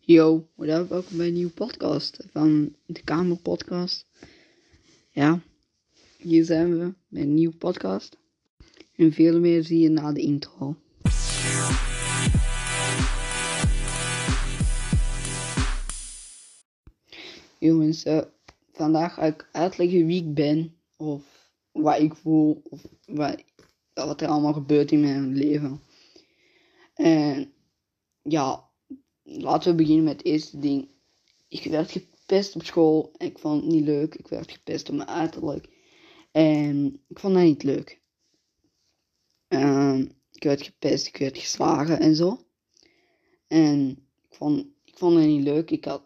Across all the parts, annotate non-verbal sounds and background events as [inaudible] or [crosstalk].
Yo? Welkom bij een nieuwe podcast van de Kamer Podcast. Ja, hier zijn we met een nieuwe podcast. En veel meer zie je na de intro. Jongens, uh, vandaag ga ik uitleggen wie ik ben. Of wat ik voel. Of wat er allemaal gebeurt in mijn leven. En ja, laten we beginnen met het eerste ding. Ik werd gepest op school ik vond het niet leuk. Ik werd gepest op mijn uiterlijk. En ik vond dat niet leuk. Um, ik werd gepest, ik werd geslagen en zo. En ik vond, ik vond het niet leuk. Ik had,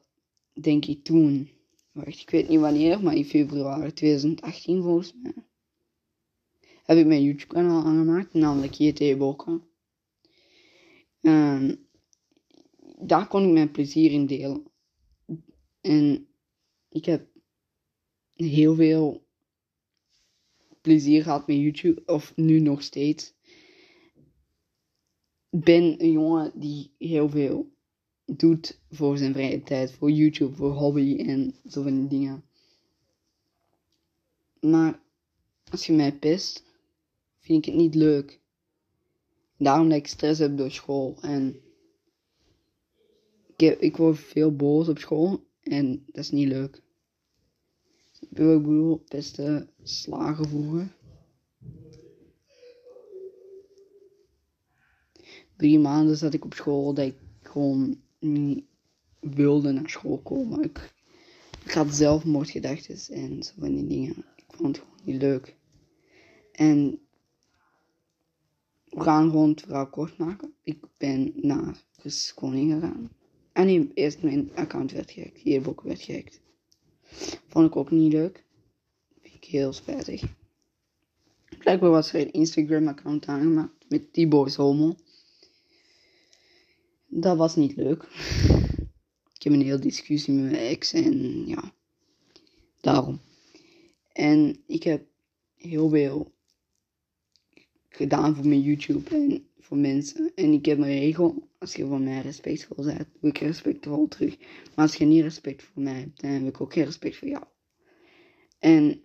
denk ik toen, wacht, ik weet niet wanneer, maar in februari 2018 volgens mij, heb ik mijn YouTube kanaal aangemaakt, namelijk JT. Um, daar kon ik mijn plezier in delen. En ik heb heel veel plezier gehad met YouTube, of nu nog steeds. Ik ben een jongen die heel veel doet voor zijn vrije tijd, voor YouTube, voor hobby en zo van die dingen. Maar als je mij pest, vind ik het niet leuk. Daarom dat ik stress heb door school en ik, word veel boos op school en dat is niet leuk. Ik bedoel, beste slagen voegen. Drie maanden zat ik op school dat ik gewoon niet wilde naar school komen. Ik, ik had zelfmoordgedachten en zo van die dingen. Ik vond het gewoon niet leuk. En we gaan gewoon het verhaal kort maken. Ik ben naar Christus Koning gegaan. En eerst mijn account werd gehackt. Je ook werd gehackt. Vond ik ook niet leuk. Vind ik heel spijtig. Blijkbaar was er een Instagram account aangemaakt met die boys homo. Dat was niet leuk. [laughs] Ik heb een hele discussie met mijn ex en ja, daarom. En ik heb heel veel gedaan voor mijn YouTube en voor mensen. En ik heb een regel. Als je voor mij respectvol bent, doe ik respectvol terug. Maar als je niet respect voor mij hebt, dan heb ik ook geen respect voor jou. En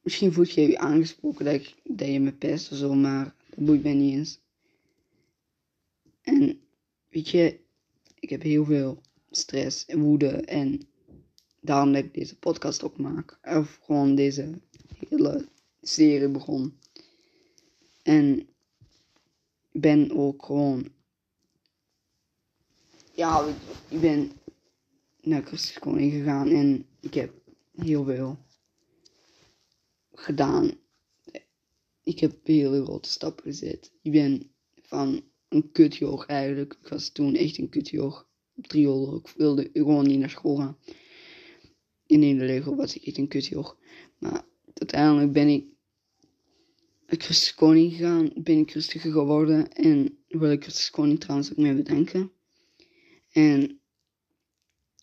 misschien voel je je aangesproken dat, ik, dat je me pest of zo, maar dat boeit mij niet eens. En weet je, ik heb heel veel stress en woede en daarom dat ik deze podcast ook maak. Of gewoon deze hele serie begon. En ben ook gewoon. Ja, ik ben naar Christus Koning gegaan en ik heb heel veel gedaan. Ik heb hele grote stappen gezet. Ik ben van een kutjoch eigenlijk. Ik was toen echt een kutjoch. Op triolen. Ik wilde gewoon niet naar school gaan. In de Lego was ik echt een kutjoch. Maar uiteindelijk ben ik Christus Koning gegaan, ben ik rustiger geworden en wil ik Christus Koning trouwens ook mee bedenken. En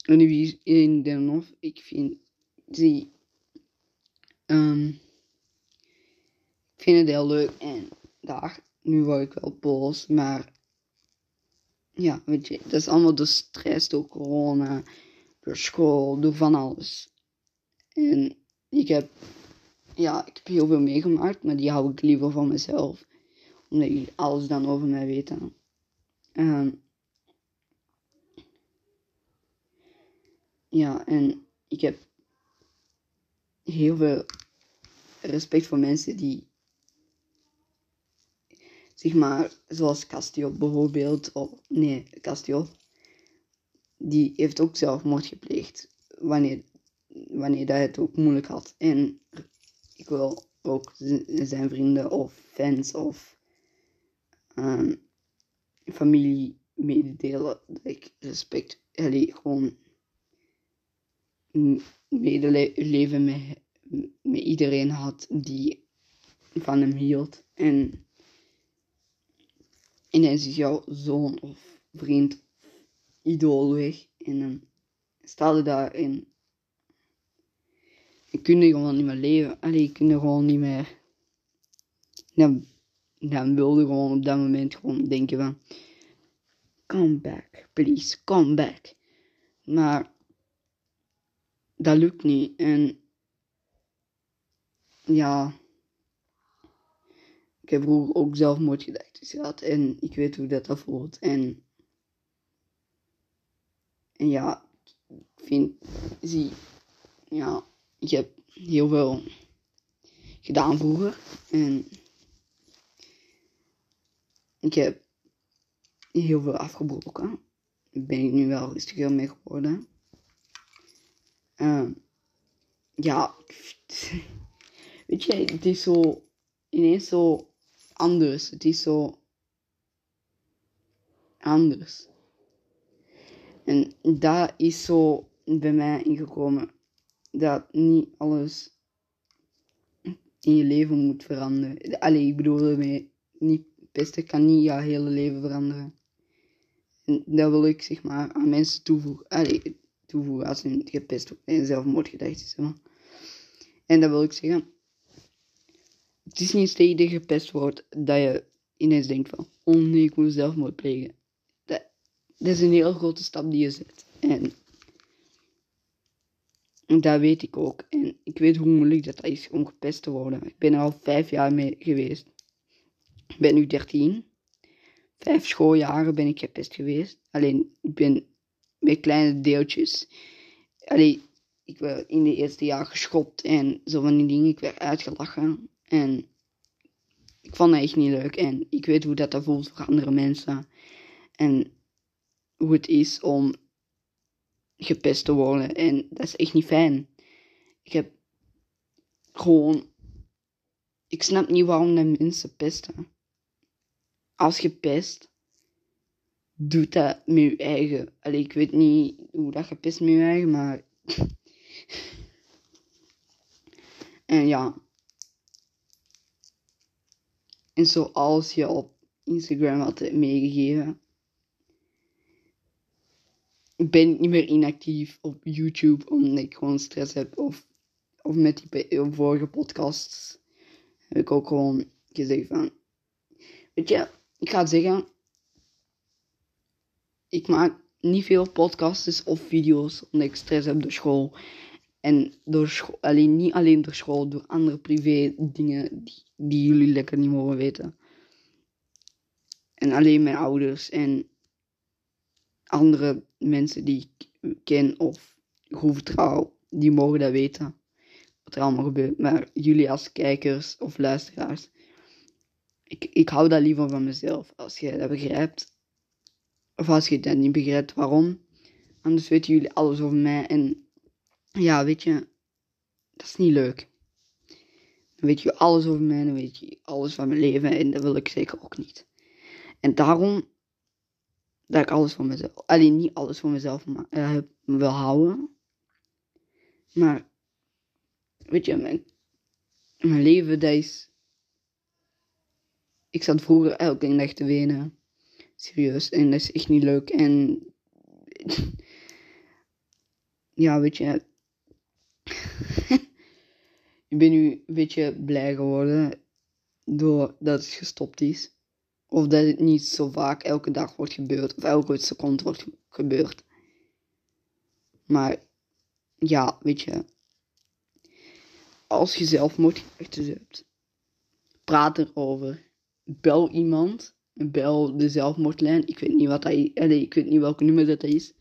nu in Den Hof, ik vind die, um, ik vind het heel leuk en daar, nu word ik wel boos, maar ja, weet je, dat is allemaal door stress, door corona, door school, door van alles. En ik heb ja, ik heb heel veel meegemaakt, maar die hou ik liever van mezelf. Omdat jullie alles dan over mij weten. Um, ja, en ik heb heel veel respect voor mensen die, zeg maar, zoals Castio bijvoorbeeld, of nee, Castio, die heeft ook zelfmoord gepleegd wanneer, wanneer dat het ook moeilijk had. En ik wil ook zijn vrienden of fans of um, familie mededelen dat ik respect, allee, gewoon medeleven met, met iedereen had die van hem hield. En ineens is jouw zoon of vriend idool weg. En sta je daarin je kunt gewoon niet meer leven. Allee, je kunt gewoon niet meer. Dan, dan wilde gewoon op dat moment gewoon denken van. come back, please, come back. Maar dat lukt niet. En ja, ik heb vroeger ook zelfmoordgedachten gehad en ik weet hoe dat, dat voelt. En, en ja, ik vind, zie, ja, ik heb heel veel gedaan vroeger. En ik heb heel veel afgebroken. Daar ben ik nu wel rustiger mee geworden. Uh, ja, [laughs] weet je, het is zo ineens zo anders. Het is zo anders. En dat is zo bij mij ingekomen. Dat niet alles in je leven moet veranderen. Allee, ik bedoel ermee, niet pesten kan niet jouw hele leven veranderen. En dat wil ik zeg maar aan mensen toevoegen. Allee, toevoegen als een gepest wordt en zelfmoordgedachten. Zeg maar. En dat wil ik zeggen. Het is niet steeds je gepest wordt dat je ineens denkt van, oh nee, ik moet zelfmoord plegen. Dat, dat is een heel grote stap die je zet. En dat weet ik ook. En ik weet hoe moeilijk dat is om gepest te worden. Ik ben er al vijf jaar mee geweest. Ik ben nu 13. Vijf schooljaren ben ik gepest geweest. Alleen, ik ben met kleine deeltjes. Alleen, ik werd in de eerste jaar geschopt en zo van die dingen. Ik werd uitgelachen. En ik vond het echt niet leuk. En ik weet hoe dat, dat voelt voor andere mensen. En hoe het is om gepest te worden. En dat is echt niet fijn. Ik heb gewoon. Ik snap niet waarom de mensen pesten. Als je pest, doet dat met je eigen. Allee, ik weet niet hoe dat je pest met je eigen, maar. [laughs] en ja. En zoals je op Instagram had meegegeven, ben ik niet meer inactief op YouTube omdat ik gewoon stress heb. Of, of met die vorige podcasts heb ik ook gewoon gezegd van... Weet je, ik ga het zeggen. Ik maak niet veel podcasts of video's omdat ik stress heb door school. En door school, alleen, niet alleen door school, door andere privé dingen die, die jullie lekker niet mogen weten. En alleen mijn ouders en andere mensen die ik ken of goed vertrouw, die mogen dat weten. Wat er allemaal gebeurt. Maar jullie als kijkers of luisteraars, ik, ik hou dat liever van mezelf. Als je dat begrijpt, of als je dat niet begrijpt, waarom? Anders weten jullie alles over mij. En ja, weet je, dat is niet leuk. Dan weet je alles over mij, dan weet je alles van mijn leven. En dat wil ik zeker ook niet. En daarom dat ik alles voor mezelf, alleen niet alles voor mezelf uh, wil houden. Maar, weet je, mijn, mijn leven, dat is. Ik zat vroeger elke dag te wenen. Serieus. En dat is echt niet leuk. En. [laughs] ja, weet je. [laughs] ik ben nu een beetje blij geworden. Doordat het gestopt is. Of dat het niet zo vaak elke dag wordt gebeurd. Of elke seconde wordt gebeurd. Maar ja, weet je. Als je zelfmoordgedachten hebt. Praat erover. Bel iemand. Bel de zelfmoordlijn. Ik weet niet wat dat is. ik weet niet welk nummer dat is.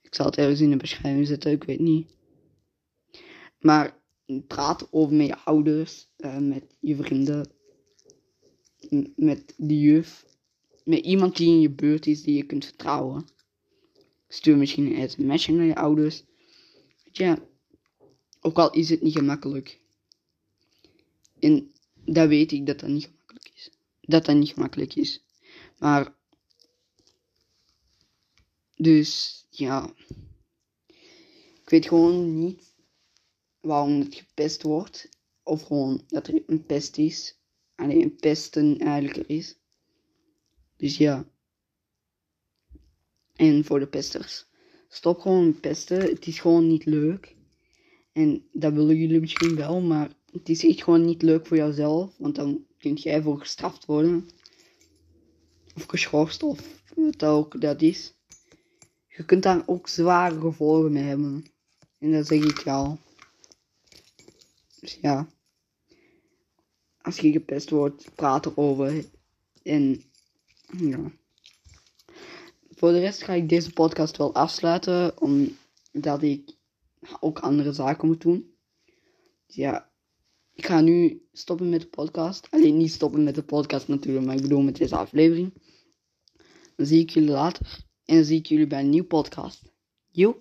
Ik zal het ergens in de beschrijving zetten. Ik weet niet. Maar praat over met je ouders. Uh, met je vrienden met de juf. Met iemand die in je buurt is die je kunt vertrouwen. Stuur misschien een sms'je naar je ouders. Je, ook al is het niet gemakkelijk. En dat weet ik dat dat niet gemakkelijk is. Dat dat niet gemakkelijk is. Maar. Dus ja. Ik weet gewoon niet waarom het gepest wordt. Of gewoon dat er een pest is alleen pesten eigenlijk is. Dus ja. En voor de pesters. Stop gewoon pesten. Het is gewoon niet leuk. En dat willen jullie misschien wel, maar het is echt gewoon niet leuk voor jouzelf. Want dan kun jij voor gestraft worden. Of geschorst of wat ook dat is. Je kunt daar ook zware gevolgen mee hebben. En dat zeg ik al. Dus ja. Als je gepest wordt, praat erover. En ja. Voor de rest ga ik deze podcast wel afsluiten. Omdat ik ook andere zaken moet doen. Dus ja. Ik ga nu stoppen met de podcast. Alleen niet stoppen met de podcast natuurlijk, maar ik bedoel met deze aflevering. Dan zie ik jullie later. En dan zie ik jullie bij een nieuwe podcast. Yo!